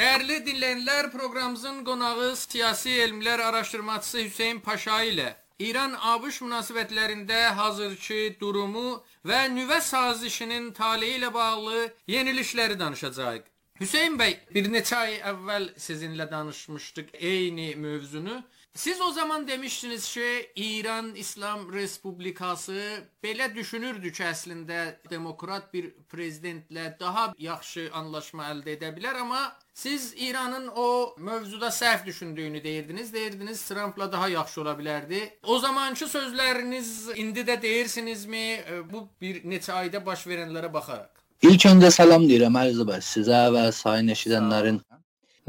Dəyərli dinləyənlər, proqramımızın qonağı siyasi elmlər araşdırmaçısı Hüseyn Paşa ilə İran-ABŞ münasibətlərində hazırki durumu və nüvə sazişinin taleyi ilə bağlı yenilişləri danışacağıq. Hüseyn bəy, bir neçə ay əvvəl sizinlə danışmışdıq eyni mövzunu. Siz o zaman demiştiniz ki, İran İslam Respublikası belə düşünürdü ki, əslində demokrat bir prezidentlə daha yaxşı anlaşma əldə edə bilər, amma siz İranın o mövzuda səhv düşündüyünü deyirdiniz. Deyirdiniz Trumpla daha yaxşı ola bilərdi. O zamanki sözləriniz indi də deyirsinizmi? Bu bir neçə ayda baş verənlərə baxaraq. İlk öncə salam deyirəm Ərzə bəy sizə və sayın eşidənlərin.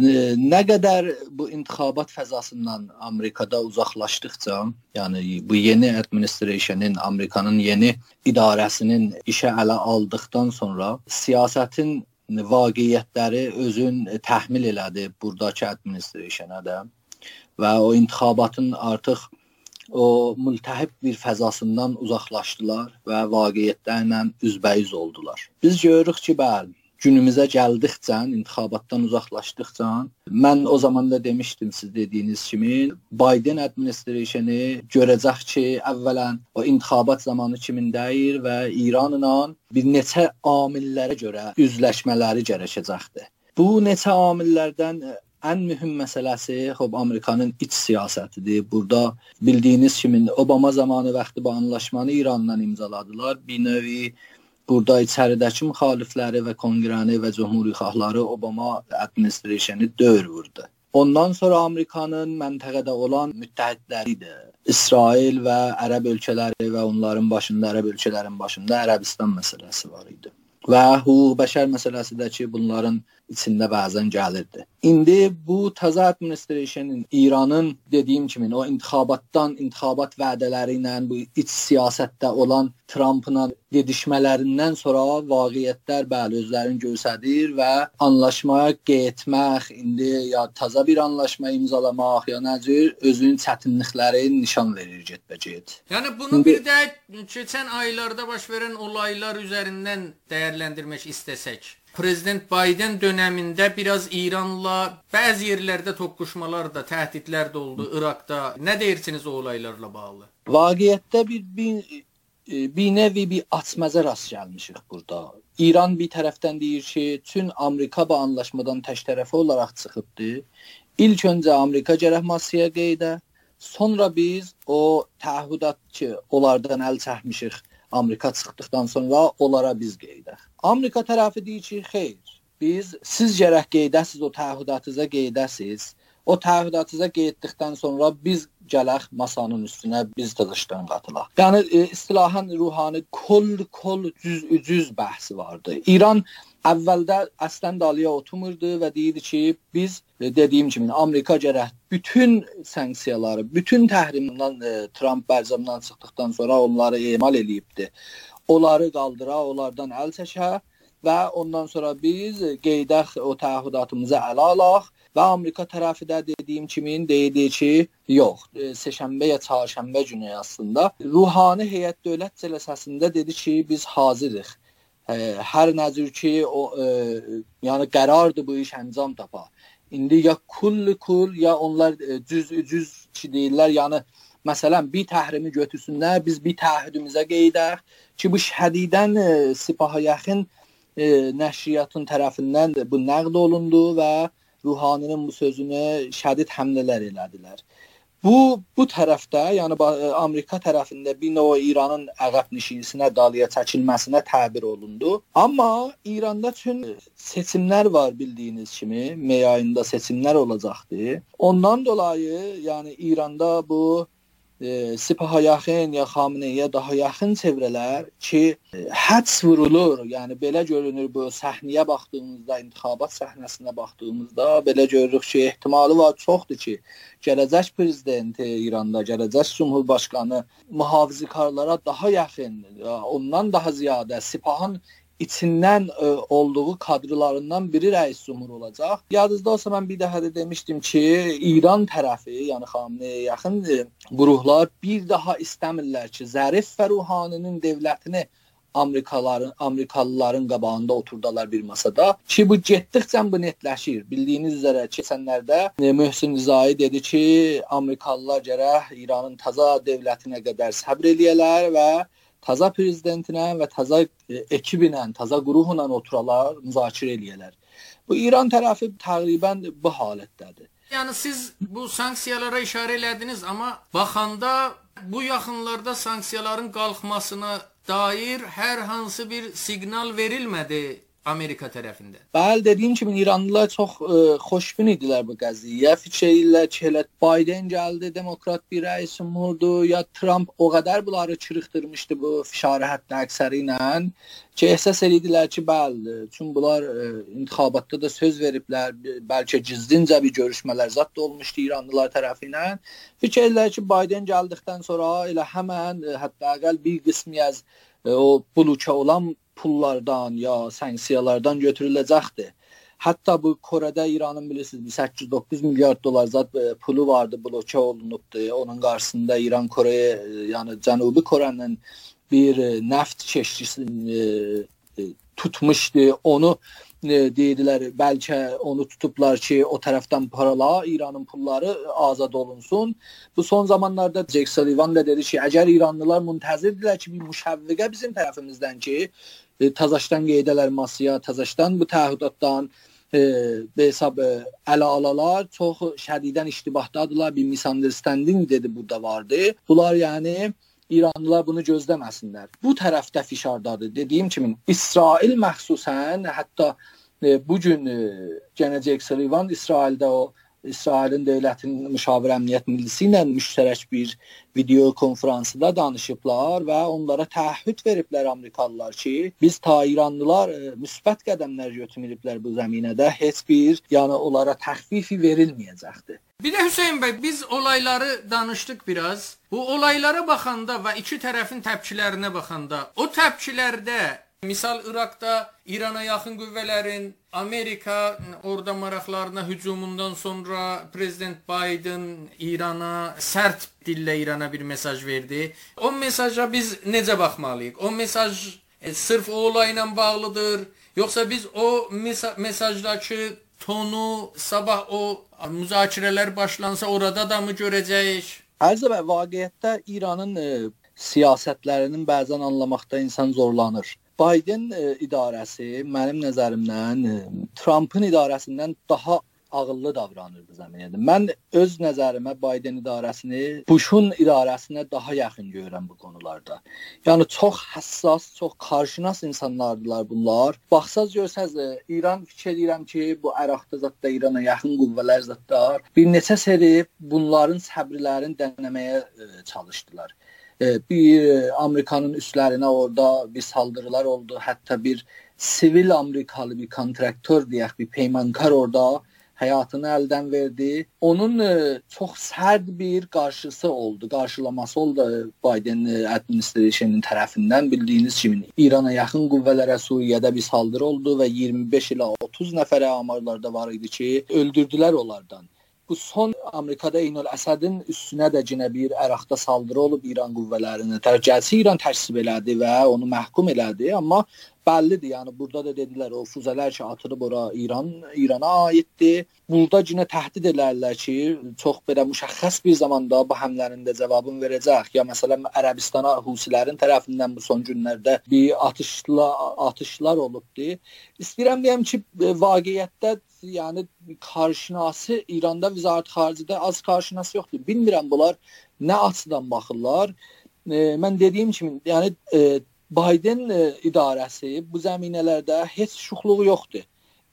Nə qədər bu intihabat fəzasından Amerikada uzaqlaşdıqca, yəni bu yeni administrationın, Amerikanın yeni idarəsinin işə ələ aldıqdan sonra siyasətin vaqiətləri özün təhmil elədi burdakı administrationa da və o intihabatın artıq o mültəhib bir fəzasından uzaqlaşdılar və vaqiətlərlə üzbəyiz oldular. Biz görürük ki, bəli, günümüzə gəldikcə, intihabatdan uzaqlaşdıqca, mən o zaman da demişdim siz dediyiniz kimi, Biden administrationu görəcək ki, əvvələn o intihabat zamanı kimin deyir və İranla bir neçə amillərə görə üzləşmələri gərəkəcəkdir. Bu neçə amillərdən ən mühüm məsələsi xop Amerikanın iç siyasətidir. Burada bildiyiniz kimi Obama zamanı vaxtı bu anlaşmanı İranla imzaladılar. Bir növ burada içəridəki müxalifləri və konqrəni və cümhuriyxahları Obama administrationu döyür vurdu. Ondan sonra Amerikanın məntəqədə olan müttəhidləri idi. İsrail və ərəb ölkələri və onların başında ərəb ölkələrin başında Ərəbistan məsələsi var idi. Və hüquq bəşər məsələsi də ki, bunların içində bəzən gəlirdi. İndi bu təzə administrationın İranın dediyim kimi o intihabatdan, intihabat vədələri ilə bu iç siyasətdə olan Trampla gedişmələrindən sonra vaqiətlər bəli özlərini göstərir və anlaşmaya getmək, indi ya təzə bir anlaşma imzalamaq, ya necə özünün çətinlikləri nişan verir getbəcət. Yəni bunu bir də keçən aylarda baş verən olaylar üzərindən dəyərləndirmək istəsək Prezident Biden dövründə biraz İranla bəzi yerlərdə toqquşmalar da, təhdidlər də oldu İraqda. Nə deyirsiniz o olaylarla bağlı? Vaqiətdə bir bir, bir nevi bir açmaza rast gəlmişik burada. İran bir tərəfdən deyir ki, tüm Amerika bu anlaşmadan tək tərəfi olaraq çıxıbdı. İlk öncə Amerika gərək massaya qeydə, sonra biz o təəhhüdat ki, onlardan əl çəkmişik Amerika çıxdıqdan sonra onlara biz qeydək. Amerika tərəfi deyir ki, xeyr, biz siz gərək qeydəsiz o təəhhüdatınıza qeydəsiz. O təəhhüdatınıza qeydlikdən sonra biz gələk masanın üstünə biz dızışdan qatılaq. Yəni e, istilahan ruhani kol kol cüz cüz bəhsi vardı. İran əvvəldə əslən dalıya oturmurdu və deyirdi ki, biz e, dediyim kimi Amerika gərək bütün sanksiyaları, bütün təhrimdən e, Tramp bərcəmdən çıxdıqdan sonra onları emal eləyibdi. Onları qaldıra, onlardan əl çəkə və ondan sonra biz qeydək o təəhhüdatımızı ələ alaq və Amerika tərəfi də dediyim kimi deyir ki, yox, e, seçənbə ya çarşənbə günü aslında ruhani heyət dövlət cəlsəsində dedi ki, biz hazırıq ki o ə, yəni qərardır bu iş əncam tapa. İndi ya kull kull ya onlar cüz cüz ki deyirlər, yəni məsələn bir təhrimi götürsünlər, biz bir təahhüdümüzə qeydək ki bu şədidən sipaha yaxın ə, nəşriyyatın tərəfindən bu nəqd olundu və Ruhaninin bu sözünü şədid həmlələr elədilər. Bu bu tərəfdə, yəni e, Amerika tərəfində bir növ İranın əqəb nişinisinə dalıya çəkilməsinə təbir olundu. Amma İranda üçün seçimlər var bildiyiniz kimi, may ayında seçimlər olacaqdı. Ondan dolayı, yəni İranda bu e, Sipaha yaxın ya Xameneyə daha yaxın çevrələr ki, həds vurulur. Yəni belə görünür bu səhnəyə baxdığımızda, intihabat səhnəsinə baxdığımızda belə görürük ki, ehtimalı var çoxdur ki, gələcək prezidenti İranda, gələcək cümhurbaşqanı mühafizəkarlara daha yaxın, ondan daha ziyadə Sipahın içindən ə, e, olduğu kadrlarından biri rəis cümhur olacaq. Yadınızda olsa mən bir dəfə də demişdim ki, İran tərəfi, yəni Xameneyə yaxın ə, e, bir daha istəmirlər ki, Zərif və Ruhaninin dövlətini Amerikalıların Amerikalıların qabağında oturdular bir masada ki bu getdikcə bu netləşir. Bildiyiniz üzrə keçənlərdə e, Möhsin Nizai dedi ki, Amerikalılar gərək İranın taza dövlətinə qədər səbr eləyələr və taza prezidentinə və taza e, ekibinə, taza qruhla oturalar, müzakirə eləyələr. Bu İran tərəfi təqribən bu halətdədir. Yəni siz bu sanksiyalara işarə elədiniz, amma baxanda bu yaxınlarda sanksiyaların qalxmasına dair hər hansı bir siqnal verilmədi Amerika tərəfindən. Bəli, dediyim kimi İranlılar çox ə, e, xoşbin idilər bu qəziyyəyə. Fikir edirlər ki, elə Biden gəldi, demokrat bir rəis umurdu, ya Trump o qədər bunları çırıxdırmışdı bu fişarə hətta əksəri ilə ki, ehsas edirdilər ki, bəli, çünki bunlar ə, e, intihabatda da söz veriblər, bəlkə gizlincə bir görüşmələr zət da olmuşdu İranlılar tərəfindən. Fikir edirlər ki, Biden gəldikdən sonra elə həmən e, hətta əqəl bir qismi az o buluça olan pullardan ya sanksiyalardan götürüləcəkdir. Hətta bu Koredə İranın bilirsiniz 809 milyard dollar zat e, pulu vardı, bloke olunubdu. Onun qarşısında İran Koreyə, e, yəni Cənubi Korenin bir e, neft keşişini tutmuşdu. Onu deyirlər, bəlkə onu tutublar ki, o tərəfdən parala İranın pulları azad olunsun. Bu son zamanlarda Jack Sullivan da dedi ki, əgər İranlılar müntəzirdirlər ki, bir müşəvviqə bizim tərəfimizdən ki, e, təzaşdan qeydələr masaya, təzaşdan bu təəhhüdatdan e, hesab e, ələ alalar çox şədidən iştibahdadırlar. Bir misunderstanding dedi burada vardı. Bunlar yəni İranlılar bunu gözləməsinlər. Bu tərəfdə fişardadır. Dediyim kimi İsrail məxsusən hətta e, bu gün e, gələcək Sullivan İsraildə o İsrailin dövlətinin müşavir əmniyyət millisi ilə müştərək bir video konfransında danışıblar və onlara təəhhüd veriblər Amerikalılar ki, biz ta İranlılar e, müsbət qədəmlər götürməyiblər bu zəminədə, heç bir, yəni onlara təxfifi verilməyəcəkdir. Bir də Hüseyn bəy, biz olayları danışdıq biraz. Bu olaylara baxanda və iki tərəfin təpkilərinə baxanda, o təpkilərdə Misal İraqda İrana yaxın qüvvələrin Amerika orada maraqlarına hücumundan sonra prezident Biden İrana sərt dillə İrana bir mesaj verdi. O mesaja biz necə baxmalıyıq? O mesaj e, sırf o olayla bağlıdır, yoxsa biz o mesajdakı tonu sabah o müzakirələr başlansa orada da mı görəcəyik? Ərzə və vaqiətdə İranın e, siyasətlərinin bəzən anlamaqda insan zorlanır. Biden e, idarəsi mənim nəzərimdən e, Trumpın idarəsindən daha ağıllı davranırdı zəminədə. Mən öz nəzərimə Biden idarəsini Bushun idarəsinə daha yaxın görürəm bu konularda. Yəni çox həssas, çox qarşınas insanlardılar bunlar. Baxsaz görsəz e, İran fikir edirəm ki, bu Əraqda zətdə İrana yaxın qüvvələr zətdar bir neçə seri bunların səbrlərini dənəməyə çalışdılar bir Amerikanın üstlərinə orada bir saldırılar oldu. Hətta bir sivil Amerikalı bir kontraktör deyək, bir peymankar orada həyatını əldən verdi. Onun ə, çox sərt bir qarşısı oldu, qarşılaması oldu Biden administrationun tərəfindən bildiyiniz kimi İrana yaxın qüvvələrə Suriyədə bir saldırı oldu və 25 ilə 30 nəfərə amarlarda var idi ki, öldürdülər onlardan bu son Amerikada Eynül Əsədin üstünə də yenə bir Əraqda saldırı olub İran qüvvələrinə. Tərcəsi İran təsvib elədi və onu məhkum elədi, amma bəllidir. Yəni burada da dedilər o füzələr ki, atılıb ora İran İrana aiddir. Burada yenə təhdid edirlər ki, çox belə müşəxəs bir zamanda bu həmlərin də cavabını verəcək. Ya məsələn Ərəbistana Husilərin tərəfindən bu son günlərdə bir atışlar atışlar olubdu. İstəyirəm deyim ki, vaqiətdə yəni qarşınası İranda Vizarət Xaricidə az qarşınası yoxdur. Bilmirəm bunlar nə açıdan baxırlar. E, mən dediyim kimi, yəni e, Biden e, idarəsi bu zəminələrdə heç şuxluğu yoxdur.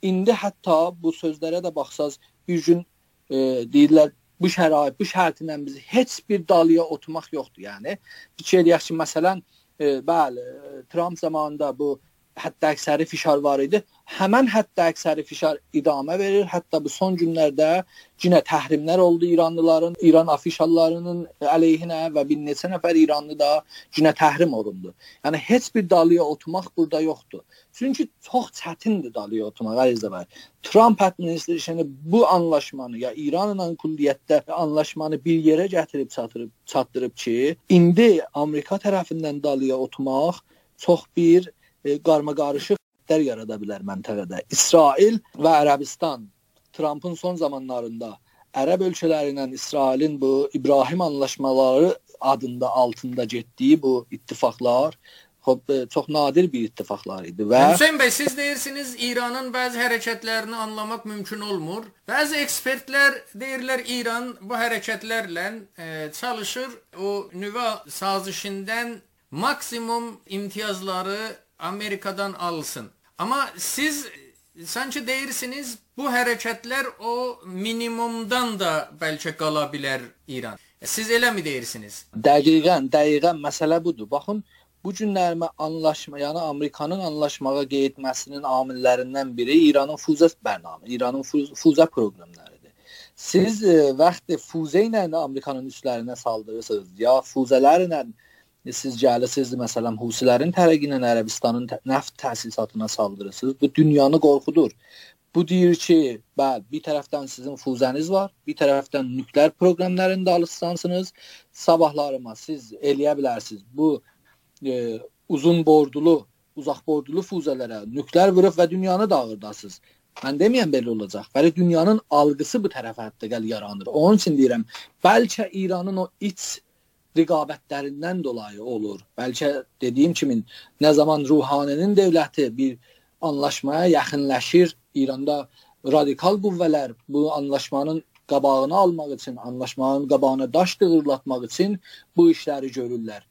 İndi hətta bu sözlərə də baxsaz bir gün e, deyirlər bu şərait, bu şərtlə biz heç bir dalıya oturmaq yoxdur. Yəni fikir edək ki, məsələn, e, bəli, Trump zamanında bu əksəri fişar var idi. Həmən hətta əksəri fişar idamə verir. Hətta bu son günlərdə yenə təhrimlər oldu İranlıların, İran afişallarının əleyhinə və bir neçə nəfər İranlı da yenə təhrim olundu. Yəni heç bir dalıya oturmaq burada yoxdur. Çünki çox çətindir dalıya oturmaq əzizə bəy. Trump administrasiyonu bu anlaşmanı ya İranla külliyyətdə anlaşmanı bir yerə gətirib çatdırıb çatdırıb ki, indi Amerika tərəfindən dalıya oturmaq çox bir qarmaqarışıq xəttər yarada bilər məntəqədə. İsrail və Ərəbistan Trampın son zamanlarında Ərəb ölkələri ilə İsrailin bu İbrahim anlaşmaları adında altında getdiyi bu ittifaqlar çox nadir bir ittifaqlar idi və Hüseyn bəy siz deyirsiniz İranın bəzi hərəkətlərini anlamaq mümkün olmur. Bəzi ekspertlər deyirlər İran bu hərəkətlərlə e, çalışır o nüvə sazişindən maksimum imtiyazları Amerikadan alsın. Amma siz sanki deyirsiniz bu hərəkətlər o minimumdan da bəlkə qala bilər İran. Siz eləmi deyirsiniz? Dəqiqən, dəqiqən məsələ budur. Baxın, bu günlərmə anlaşma, yəni Amerikanın anlaşmağa qeyd etməsinin amillərindən biri İranın füzə bərnamə, İranın füzə proqramlarıdır. Siz e, vaxtı füzə ilə Amerikanın üslərinə saldırırsınız, ya füzələrlə siz gəlirsiniz məsələn Husilərin tərəqi ilə Ərəbistanın neft təsisatına saldırırsınız. Bu dünyanı qorxudur. Bu deyir ki, bəli, bir tərəfdən sizin fuzəniz var, bir tərəfdən nükleer proqramlarında alışsansınız, sabahlarıma siz eləyə bilərsiniz. Bu e, uzun bordulu, uzaq bordulu fuzələrə nükleer vurub və dünyanı dağırdasınız. Mən deməyəm belə olacaq. Bəli dünyanın algısı bu tərəfə hətta gəl yaranır. Onun üçün deyirəm, bəlkə İranın o iç rəqabətlərindən dolayı olur. Bəlkə dediyim kimi nə zaman Ruhaninin dövləti bir anlaşmaya yaxınlaşır. İranda radikal qüvvələr bu anlaşmanın qabağını almaq üçün, anlaşmanın qabağına daş dığırlatmaq üçün bu işləri görürlər.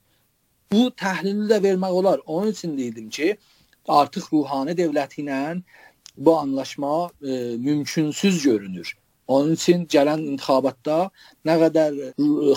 Bu təhlili də vermək olar. Onun üçün deyildim ki, artıq ruhani dövləti ilə bu anlaşma e, mümkünsüz görünür. Onun üçün gələn intixabatda nə qədər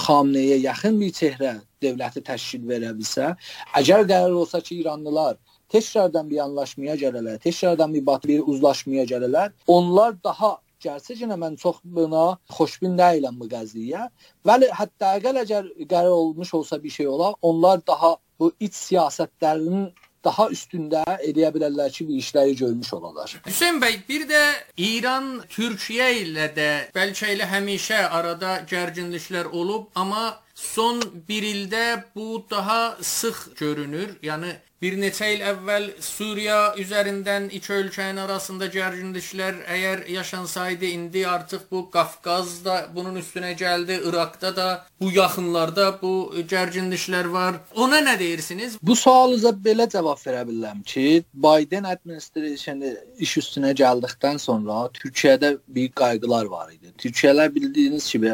Xamneyə yaxın bir çehrə dövləti təşkil verə bilsə, əgər qərar olsa ki, İranlılar tekrardan bir anlaşmaya gələrlər, tekrardan bir batı bir uzlaşmaya gələrlər, onlar daha gerçəkən mən çox buna xoşbin deyiləm bu qəziyyə. Vəli hətta əgər əgər qərar olmuş olsa bir şey ola, onlar daha bu iç siyasətlərinin daha üstündə eləyə bilərlər ki, bu işləri görmüş olarlar. Hüseyn bəy, bir də İran Türkiyə ilə də bəlkə elə həmişə arada gərginliklər olub, amma son 1 ildə bu daha sıx görünür. Yəni Bir neçə il əvvəl Suriya üzərindən iki ölkənin arasında gərginliklər əgər yaşansaydı, indi artıq bu Qafqazda bunun üstünə gəldi, İraqda da, bu yaxınlarda bu gərginliklər var. Ona nə deyirsiniz? Bu sualıza belə cavab verə bilərəm ki, Biden administrationu iş üstünə gəldikdən sonra Türkiyədə bir qayğılar var idi. Türkiyələr bildiyiniz kimi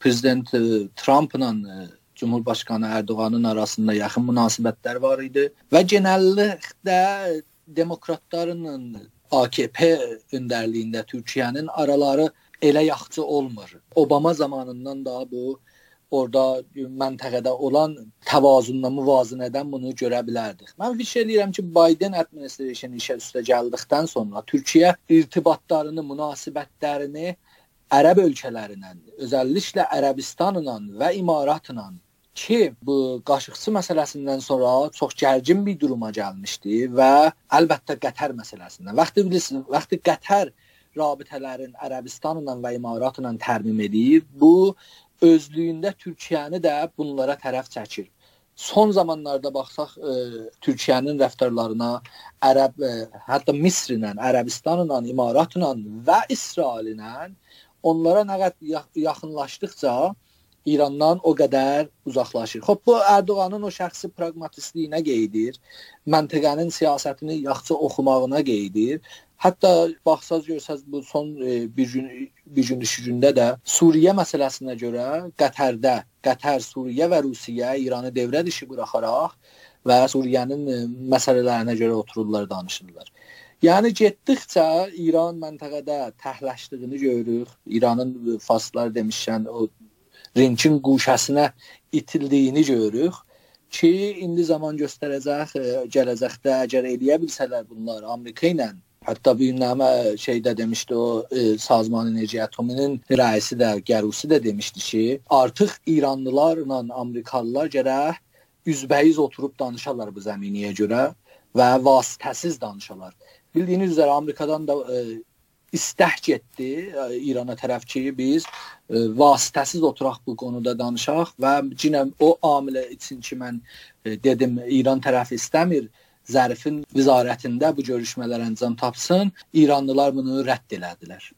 prezident Trumpla Cumhurbaşqanı Ərdoğanın arasında yaxın münasibətlər var idi və genəlliklə demokratların AKP öndərliyində Türkiyənin araları elə yaxşı olmur. Obama zamanından da bu orada məntəqədə olan təvazunla müvazinədən bunu görə bilərdik. Mən fikir edirəm ki, Biden administrasiyonu işə üstə gəldikdən sonra Türkiyə irtibatlarını, münasibətlərini Ərəb ölkələrindən, özəlliklə Ərəbistanla və İmaratla ki, bu qaşıqçı məsələsindən sonra çox gərgin bir duruma gəlmişdi və əlbəttə Qətər məsələsindən. Vaxtı bilirsiniz, vaxtı Qətər rabitələrin Ərəbistanla və İmaratla tərmim edir. Bu özlüyündə Türkiyəni də bunlara tərəf çəkir. Son zamanlarda baxsaq e, Türkiyənin rəftarlarına Ərəb e, hətta Misrlə, Ərəbistanla, İmaratla və İsraillə onlara nə qədər yaxınlaşdıqca İrandan o qədər uzaqlaşır. Xoş bu Ərdoğanın o şəxsi praqmatistliyinə qeydir, məntəqənin siyasətini yaxşı oxumağına qeydir. Hətta baxsaz görsəz bu son e, bir gün bir gün düşüründə də Suriyə məsələsinə görə Qətərdə, Qətər, Suriyə və Rusiya İranı devrə dışı buraxaraq və Suriyənin e, məsələlərinə görə otururlar, danışırlar. Yəni getdikcə İran məntəqədə təhləşdiyini görürük. İranın faslar demişkən o rinçin quşəsinə itildiyini görürük ki, indi zaman göstərəcək, e, gələcəkdə əgər eləyə bilsələr bunlar Amerika ilə Hətta bir nəmə şeydə demişdi o e, Sazman Enerji Atominin rəisi də, Gərusi də demişdi ki, artıq İranlılarla Amerikalılar gərək üzbəyiz oturub danışarlar bu zəminiyə görə və vasitəsiz danışarlar. Bildiyiniz üzrə Amerikadan da e, istək getdi İrana tərəf ki, biz ə, vasitəsiz oturaq bu qonuda danışaq və yenə o amilə üçün ki, mən ə, dedim İran tərəfi istəmir zərfin vizarətində bu görüşmələr əncam tapsın. İranlılar bunu rədd elədilər.